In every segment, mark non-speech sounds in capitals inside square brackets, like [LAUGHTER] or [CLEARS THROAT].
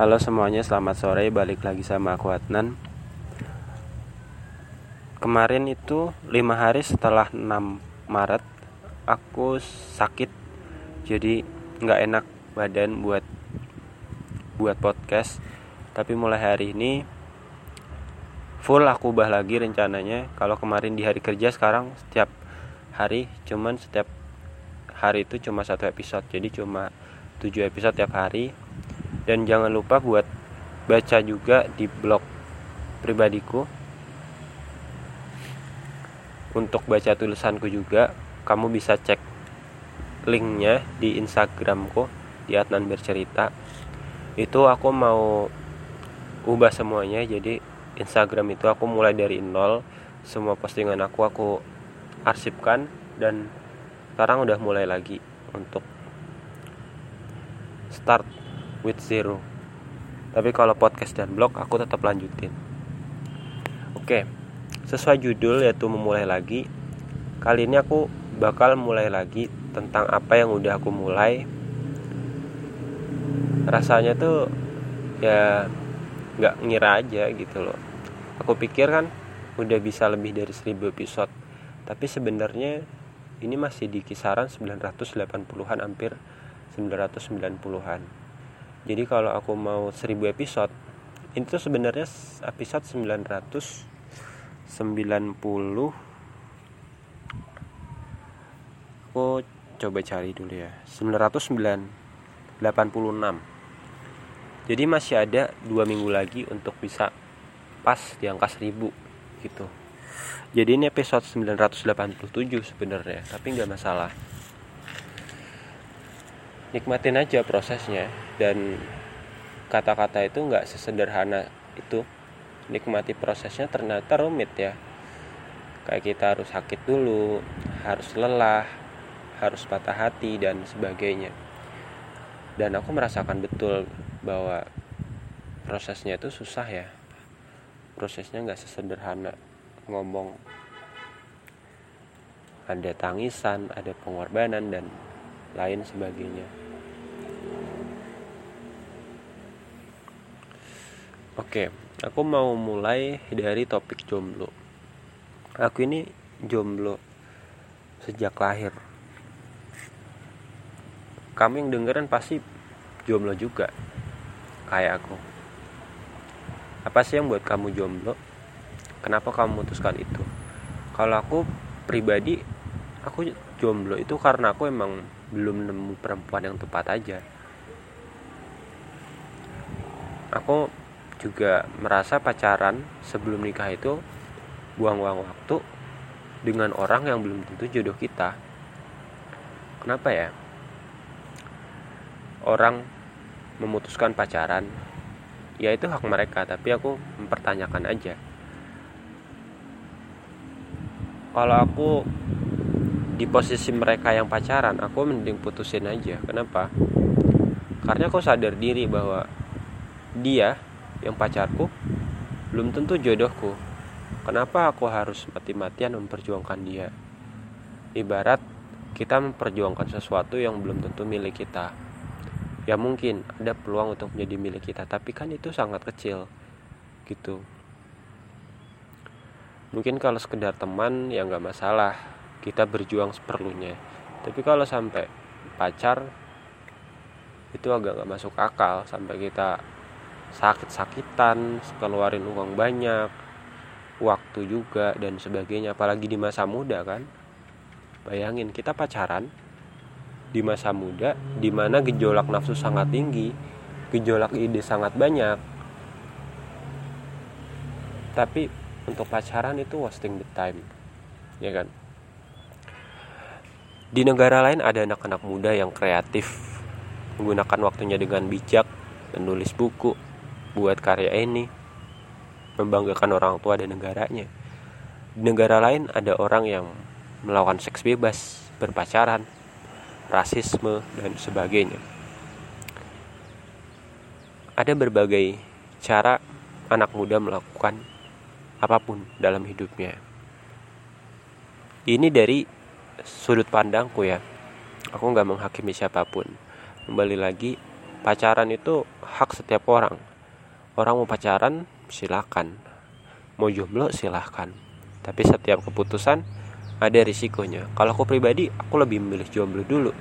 Halo semuanya, selamat sore. Balik lagi sama aku Adnan. Kemarin itu lima hari setelah 6 Maret, aku sakit. Jadi nggak enak badan buat buat podcast. Tapi mulai hari ini full aku ubah lagi rencananya. Kalau kemarin di hari kerja, sekarang setiap hari, cuman setiap hari itu cuma satu episode. Jadi cuma 7 episode tiap hari dan jangan lupa buat baca juga di blog pribadiku. Untuk baca tulisanku juga kamu bisa cek linknya di instagramku di Adnan bercerita. Itu aku mau ubah semuanya jadi Instagram itu aku mulai dari nol. Semua postingan aku aku arsipkan dan sekarang udah mulai lagi untuk start with zero. Tapi kalau podcast dan blog aku tetap lanjutin. Oke sesuai judul yaitu memulai lagi kali ini aku bakal mulai lagi tentang apa yang udah aku mulai. Rasanya tuh ya nggak ngira aja gitu loh. Aku pikir kan udah bisa lebih dari 1000 episode. Tapi sebenarnya ini masih di kisaran 980-an hampir 990-an jadi kalau aku mau 1000 episode itu sebenarnya episode 990 aku coba cari dulu ya. 986 jadi masih ada dua minggu lagi untuk bisa pas di angka 1000 gitu. Jadi ini episode 987 sebenarnya tapi nggak masalah nikmatin aja prosesnya. Dan kata-kata itu nggak sesederhana itu. Nikmati prosesnya ternyata rumit ya. Kayak kita harus sakit dulu harus lelah harus patah hati dan sebagainya. Dan aku merasakan betul bahwa prosesnya itu susah ya. Prosesnya nggak sesederhana ngomong. Ada tangisan ada pengorbanan dan lain sebagainya Oke, aku mau mulai dari topik jomblo. Aku ini jomblo sejak lahir. Kamu yang dengerin pasti jomblo juga, kayak aku. Apa sih yang buat kamu jomblo? Kenapa kamu memutuskan itu? Kalau aku pribadi, aku jomblo itu karena aku emang belum nemu perempuan yang tepat aja. Aku juga merasa pacaran sebelum nikah itu buang-buang waktu dengan orang yang belum tentu jodoh kita. Kenapa ya? Orang memutuskan pacaran, ya itu hak mereka, tapi aku mempertanyakan aja. Kalau aku di posisi mereka yang pacaran, aku mending putusin aja. Kenapa? Karena aku sadar diri bahwa dia yang pacarku belum tentu jodohku. Kenapa aku harus mati-matian memperjuangkan dia? Ibarat kita memperjuangkan sesuatu yang belum tentu milik kita. Ya mungkin ada peluang untuk menjadi milik kita, tapi kan itu sangat kecil. Gitu. Mungkin kalau sekedar teman ya nggak masalah, kita berjuang seperlunya. Tapi kalau sampai pacar itu agak nggak masuk akal. Sampai kita sakit-sakitan keluarin uang banyak waktu juga dan sebagainya. Apalagi di masa muda kan? Bayangin kita pacaran di masa muda di mana gejolak nafsu sangat tinggi gejolak ide sangat banyak. Tapi untuk pacaran itu wasting the time ya kan di negara lain ada anak-anak muda yang kreatif menggunakan waktunya dengan bijak menulis buku buat karya ini membanggakan orang tua dan negaranya. Di negara lain ada orang yang melakukan seks bebas berpacaran rasisme dan sebagainya. Ada berbagai cara anak muda melakukan apa pun dalam hidupnya. Ini dari sudut pandangku ya. Aku nggak menghakimi siapa pun. Kembali lagi pacaran itu hak setiap orang. Orang mau pacaran silakan. Mau jomblo silahkan tapi setiap keputusan ada risikonya. Kalau aku pribadi aku lebih memilih jomblo dulu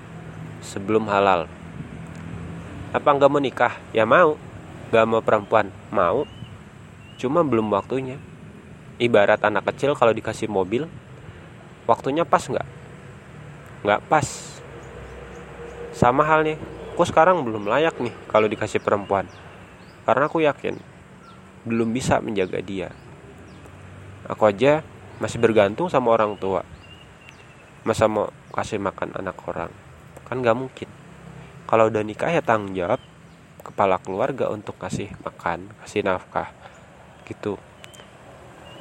sebelum halal. Apa nggak mau nikah? Ya mau. Nggak mau perempuan? Mau. Cuma belum waktunya. Ibarat anak kecil kalau dikasih mobil waktunya pas nggak nggak pas. Sama halnya aku sekarang belum layak nih kalau dikasih perempuan. Karena aku yakin belum bisa menjaga dia. Aku aja masih bergantung sama orang tua. Masa mau kasih makan anak orang? Kan gak mungkin. Kalau udah nikah ya tanggung jawab kepala keluarga untuk kasih makan kasih nafkah gitu.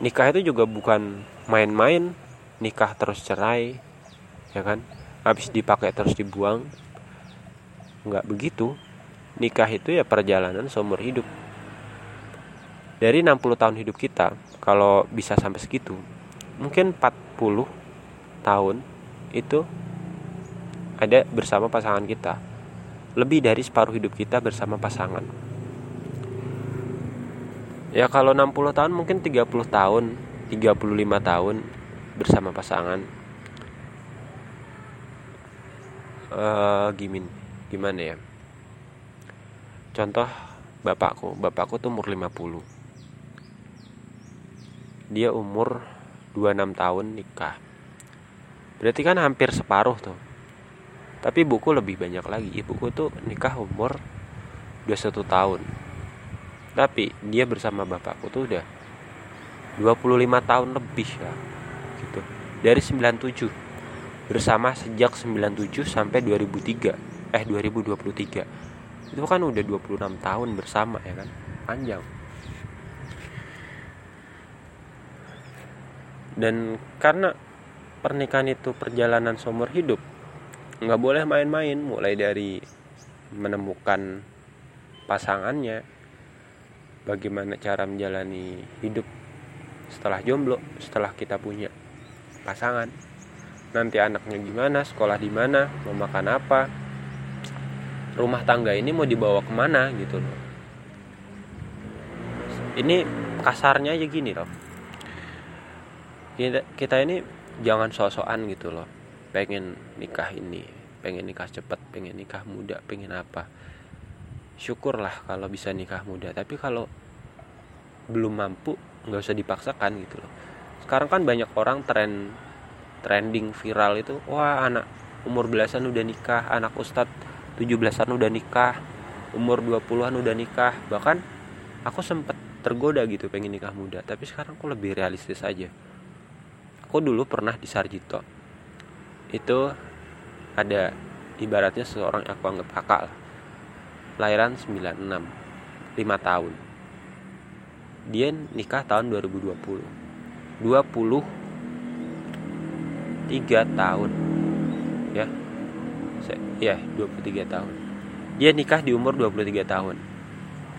Nikah itu juga bukan main-main. Nikah terus cerai ya kan? Habis dipakai terus dibuang nggak begitu. Nikah itu ya perjalanan seumur hidup. Dari 60 tahun hidup kita kalau bisa sampai segitu mungkin 40 tahun itu ada bersama pasangan kita. Lebih dari separuh hidup kita bersama pasangan. Ya kalau 60 tahun mungkin 30 tahun 35 tahun bersama pasangan uh, gimana gimana ya? Contoh bapakku. Bapakku tuh umur 50 dia umur 26 tahun nikah. Berarti kan hampir separuh tuh. Tapi buku lebih banyak lagi. Ibuku tuh nikah umur 21 tahun. Tapi dia bersama bapakku tuh udah 25 tahun lebih ya gitu. Dari 97 bersama sejak 97 sampai 2003 eh 2023 itu kan udah 26 tahun bersama ya kan? Panjang. Dan karena pernikahan itu perjalanan seumur hidup nggak boleh main-main. Mulai dari menemukan pasangannya bagaimana cara menjalani hidup setelah jomblo setelah kita punya pasangan nanti anaknya gimana sekolah di mana mau makan apa rumah tangga ini mau dibawa ke mana gitu loh. Ini kasarnya aja gini loh. Kita, kita ini jangan sosokan gitu loh. Pengen nikah ini pengen nikah cepet pengen nikah muda pengen apa. Syukurlah kalau bisa nikah muda tapi kalau belum mampu nggak usah dipaksakan gitu loh. Sekarang kan banyak orang tren trending viral itu wah anak umur belasan udah nikah anak ustadz 17-an udah nikah umur 20-an udah nikah. Bahkan aku sempet tergoda gitu pengen nikah muda tapi sekarang aku lebih realistis aja. Aku dulu pernah di Sarjito. Itu ada ibaratnya seorang yang aku anggap kakak lah. Lahiran 96 5 tahun. Dia nikah tahun 2020 23 tahun. Ya. Ya 23 tahun. Dia nikah di umur 23 tahun.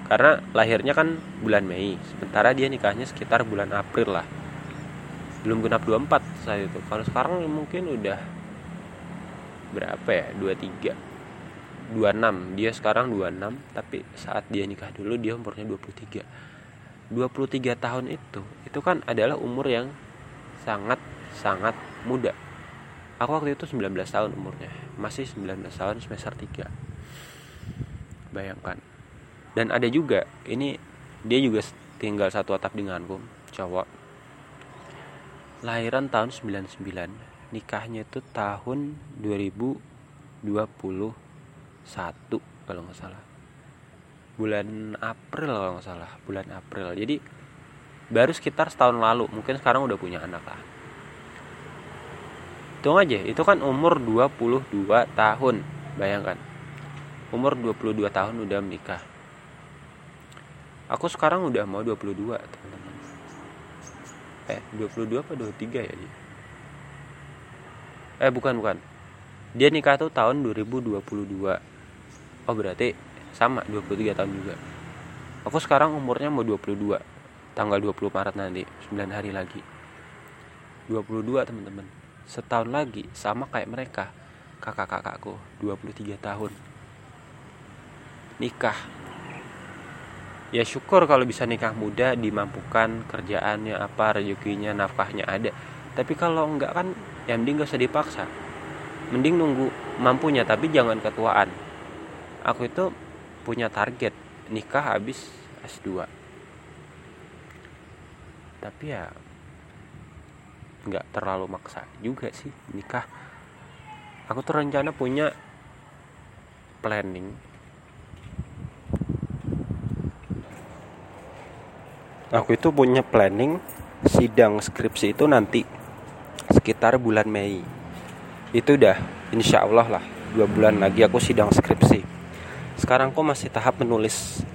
Karena lahirnya kan bulan Mei. Sementara dia nikahnya sekitar bulan April lah. Belum genap 24 saat itu. Kalau sekarang mungkin udah berapa ya? 23 26 dia sekarang 26 tapi saat dia nikah dulu dia umurnya 23 23 tahun itu itu kan adalah umur yang sangat sangat muda. Aku waktu itu 19 tahun umurnya. Masih 19 tahun semester 3 bayangkan. Dan ada juga ini dia juga tinggal satu atap denganku cowok lahiran tahun 99 nikahnya itu tahun 2021 kalau nggak salah. Bulan April kalau nggak salah. Bulan April. Jadi baru sekitar setahun lalu. Mungkin sekarang udah punya anak lah hitung aja itu kan umur 22 tahun bayangkan umur 22 tahun udah menikah aku sekarang udah mau 22 teman-teman eh 22 apa 23 ya dia eh bukan bukan dia nikah tuh tahun 2022 oh berarti sama 23 tahun juga aku sekarang umurnya mau 22 tanggal 20 Maret nanti 9 hari lagi 22 teman-teman setahun lagi sama kayak mereka kakak-kakakku 23 tahun. Nikah. Ya syukur kalau bisa nikah muda dimampukan kerjaannya apa rezekinya nafkahnya ada. Tapi kalau enggak kan ya mending gak usah dipaksa. Mending nunggu mampunya tapi jangan ketuaan. Aku itu punya target nikah habis S2 tapi ya nggak terlalu maksa juga sih nikah. Aku tuh rencana punya planning. Aku itu punya planning sidang skripsi itu nanti sekitar bulan Mei. Itu udah insya Allah lah dua bulan lagi aku sidang skripsi. Sekarang kok masih tahap menulis.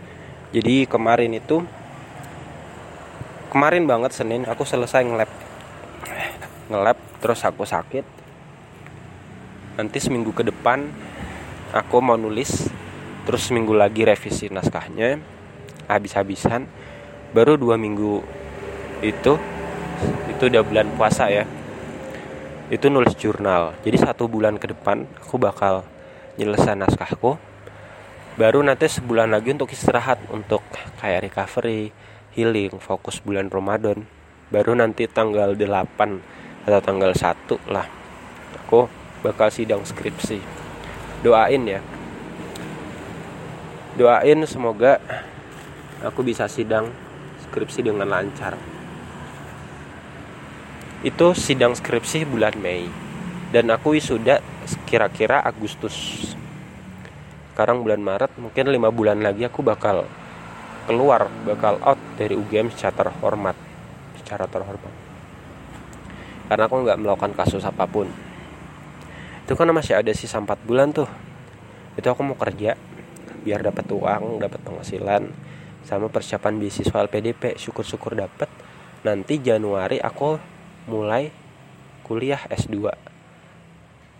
Jadi kemarin itu kemarin banget Senin aku selesai ngelab ngelab terus aku sakit. Nanti seminggu ke depan aku mau nulis terus seminggu lagi revisi naskahnya habis-habisan. Baru dua minggu itu itu udah bulan puasa ya itu nulis jurnal. Jadi satu bulan ke depan aku bakal nyelesain naskahku. Baru nanti sebulan lagi untuk istirahat untuk kayak recovery healing fokus bulan Ramadan. Baru nanti tanggal 8 atau tanggal 1 lah aku bakal sidang skripsi doain ya doain semoga aku bisa sidang skripsi dengan lancar. Itu sidang skripsi bulan Mei dan aku wisuda kira-kira Agustus. Sekarang bulan Maret, mungkin lima bulan lagi aku bakal keluar, bakal out dari UGM secara terhormat, secara terhormat. Karena aku nggak melakukan kasus apa pun. Itu kan masih ada sisa 4 bulan tuh. Itu aku mau kerja biar dapat uang, dapat penghasilan, sama persiapan beasiswa LPDP syukur-syukur dapet nanti Januari aku mulai kuliah S2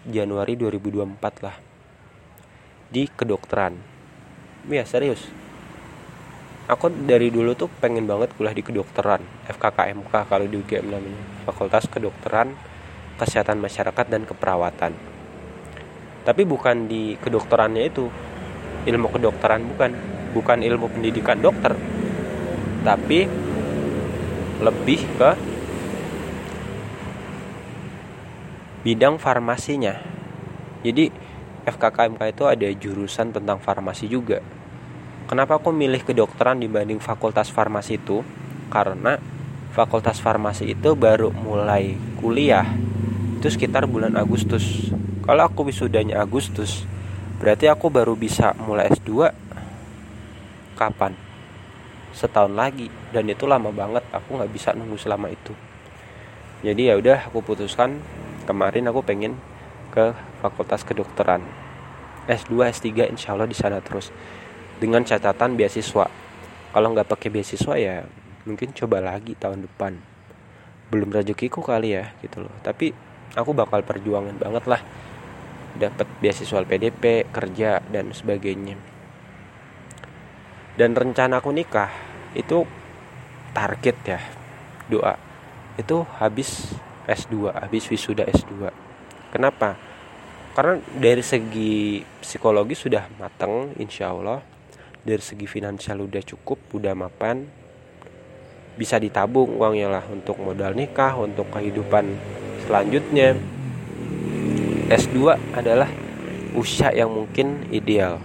Januari 2024 lah. Di kedokteran. Ya serius aku dari dulu tuh pengen banget kuliah di kedokteran FKKMK kalau di UGM namanya. Fakultas Kedokteran Kesehatan Masyarakat dan Keperawatan. Tapi bukan di kedokterannya itu. Ilmu kedokteran bukan. Bukan ilmu pendidikan dokter. Tapi lebih ke bidang farmasinya. Jadi FKKMK itu ada jurusan tentang farmasi juga kenapa aku milih kedokteran dibanding fakultas farmasi itu? Karena fakultas farmasi itu baru mulai kuliah itu sekitar bulan Agustus. Kalau aku wisudanya Agustus berarti aku baru bisa mulai S2 kapan? Setahun lagi dan itu lama banget aku nggak bisa nunggu selama itu. Jadi ya udah aku putuskan kemarin aku pengen ke fakultas kedokteran. S2 S3 insya Allah di sana terus dengan catatan beasiswa. Kalau nggak pakai beasiswa ya mungkin coba lagi tahun depan. Belum rezekiku kali ya gitu loh. Tapi aku bakal perjuangan banget lah. Dapat beasiswa PDP kerja dan sebagainya. Dan rencana aku nikah itu target ya doa. Itu habis S2 habis wisuda S2 kenapa? Karena dari segi psikologi sudah matang insya Allah dari segi finansial udah cukup udah mapan bisa ditabung uangnya lah untuk modal nikah untuk kehidupan selanjutnya S2 adalah usia yang mungkin ideal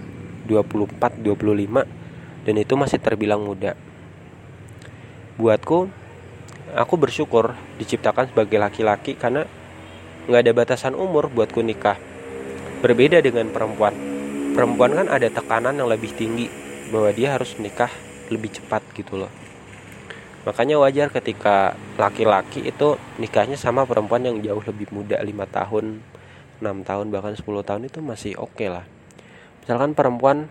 24 25 dan itu masih terbilang muda. Buatku, aku bersyukur diciptakan sebagai laki-laki karena nggak ada batasan umur buatku nikah. Berbeda dengan perempuan. Perempuan kan ada tekanan yang lebih tinggi bahwa dia harus nikah lebih cepat gitu loh. Makanya wajar ketika laki-laki itu nikahnya sama perempuan yang jauh lebih muda 5 tahun, 6 tahun bahkan 10 tahun itu masih oke okay lah. Misalkan perempuan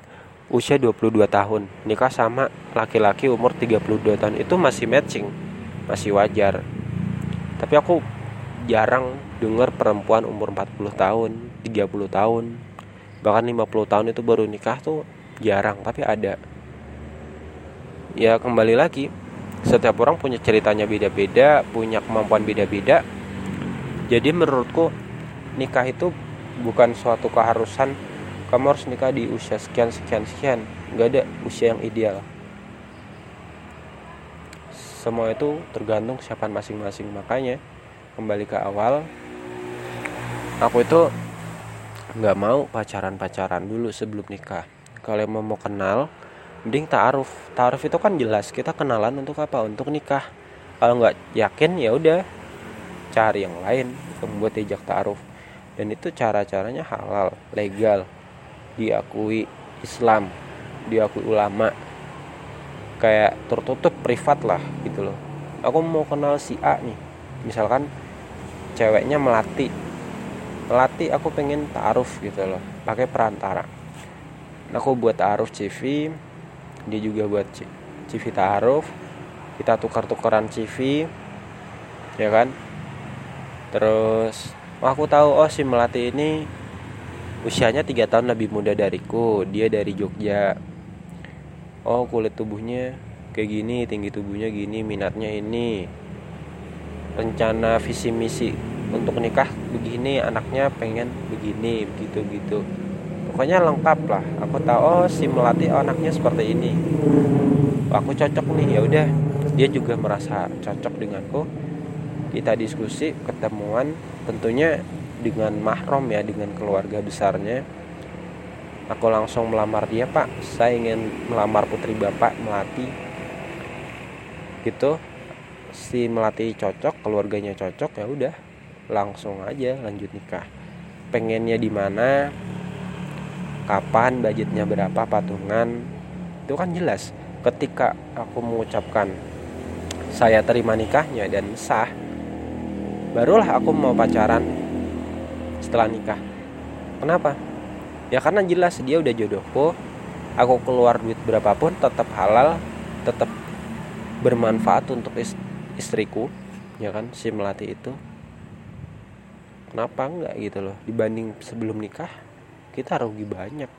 usia 22 tahun nikah sama laki-laki umur 32 tahun itu masih matching masih wajar tapi aku jarang dengar perempuan umur 40 tahun 30 tahun bahkan 50 tahun itu baru nikah tuh jarang tapi ada. Ya kembali lagi setiap orang punya ceritanya beda-beda punya kemampuan beda-beda. Jadi menurutku nikah itu bukan suatu keharusan. Kamu harus nikah di usia sekian sekian sekian. Nggak ada usia yang ideal. Semua itu tergantung siapa masing-masing. Makanya kembali ke awal aku itu nggak mau pacaran-pacaran dulu sebelum nikah kalau mau kenal mending taaruf. Taaruf itu kan jelas kita kenalan untuk apa? Untuk nikah. Kalau nggak yakin ya udah cari yang lain yang buat diajak taaruf. Dan itu cara-caranya halal legal diakui Islam diakui ulama. Kayak tertutup privat lah gitu loh. Aku mau kenal si A nih. Misalkan ceweknya melati. Melati aku pengen taaruf gitu loh. Pakai perantara aku buat taaruf CV dia juga buat CV taaruf kita tukar-tukaran CV ya kan? Terus oh, aku tahu oh si melati ini usianya tiga tahun lebih muda dariku. Dia dari Jogja. Oh kulit tubuhnya kayak gini tinggi tubuhnya gini minatnya ini. Rencana visi misi untuk nikah begini anaknya pengen begini begitu gitu pokoknya lengkap lah. Aku tahu oh si melati oh, anaknya seperti ini. Aku cocok nih ya udah. Dia juga merasa cocok denganku. Kita diskusi ketemuan tentunya dengan mahrom ya dengan keluarga besarnya. Aku langsung melamar dia pak. Saya ingin melamar putri bapak melati. Gitu. Si melati cocok keluarganya cocok ya udah. Langsung aja lanjut nikah. Pengennya di mana kapan budgetnya berapa patungan. Itu kan jelas ketika aku mengucapkan saya terima nikahnya dan sah barulah aku mau pacaran setelah nikah. Kenapa? Ya karena jelas dia udah jodohku aku keluar duit berapapun tetap halal tetap bermanfaat untuk istriku ya kan si melati itu. Kenapa enggak gitu loh dibanding sebelum nikah kita rugi banyak.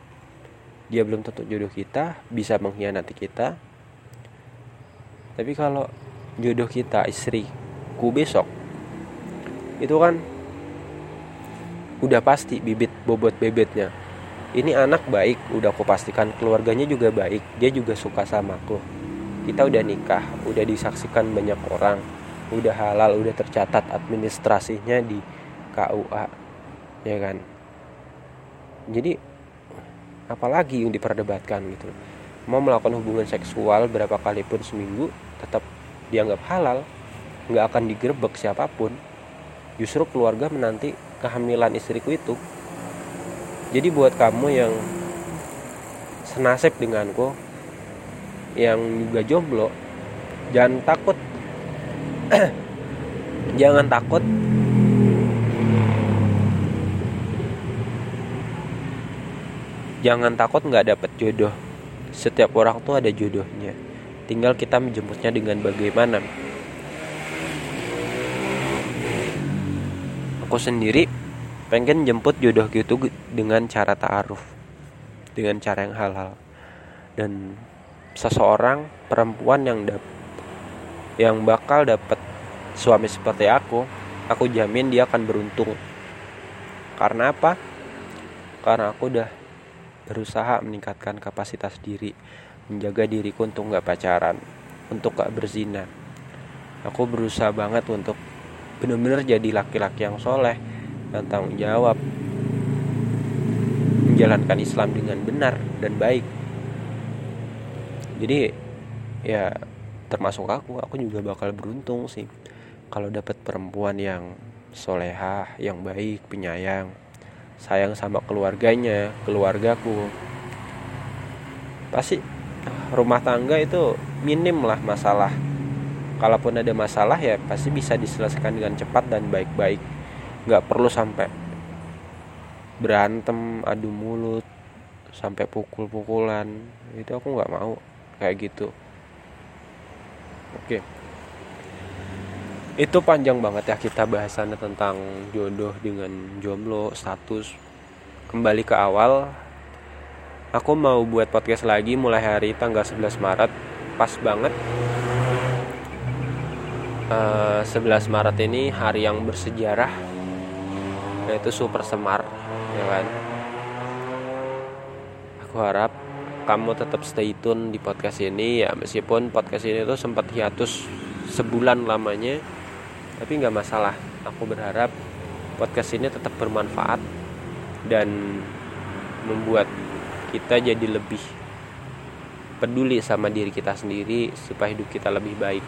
Dia belum tentu jodoh kita bisa mengkhianati kita. Tapi kalau jodoh kita istriku besok itu kan udah pasti bibit bobot bebetnya ini anak baik udah aku pastikan. Keluarganya juga baik dia juga suka sama aku. Kita udah nikah udah disaksikan banyak orang. Udah halal udah tercatat administrasinya di KUA ya kan jadi apalagi yang diperdebatkan gitu. Mau melakukan hubungan seksual berapa kali pun seminggu tetap dianggap halal. Nggak akan digerebek siapa pun. Justru keluarga menanti kehamilan istriku itu. Jadi buat kamu yang senasib denganku yang juga jomblo jangan takut. [CLEARS THROAT] Jangan takut jangan takut nggak dapet jodoh. Setiap orang tuh ada jodohnya. Tinggal kita menjemputnya dengan bagaimana. Aku sendiri pengen jemput jodoh gitu dengan cara ta'aruf. Dengan cara yang halal. Dan seseorang perempuan yang dap yang bakal dapat suami seperti aku aku jamin dia akan beruntung. Karena apa? Karena aku udah berusaha meningkatkan kapasitas diri menjaga diriku untuk nggak pacaran untuk gak berzina aku berusaha banget untuk benar-benar jadi laki-laki yang soleh dan tanggung jawab. Menjalankan Islam dengan benar dan baik. Jadi ya termasuk aku aku juga bakal beruntung sih kalau dapat perempuan yang solehah yang baik penyayang sayang sama keluarganya keluargaku. Pasti rumah tangga itu minim lah masalah. Kalaupun ada masalah ya pasti bisa diselesaikan dengan cepat dan baik-baik. Nggak perlu sampai berantem adu mulut sampai pukul-pukulan. Itu aku nggak mau kayak gitu. Oke itu panjang banget ya kita bahasannya tentang jodoh dengan jomblo status. Kembali ke awal aku mau buat podcast lagi mulai hari tanggal 11 Maret. Pas banget. Uh, eh, 11 Maret ini hari yang bersejarah yaitu Super Semar ya kan? Aku harap kamu tetap stay tune di podcast ini ya. Meskipun podcast ini tuh sempat hiatus sebulan lamanya tapi nggak masalah. Aku berharap podcast ini tetap bermanfaat dan membuat kita jadi lebih peduli sama diri kita sendiri supaya hidup kita lebih baik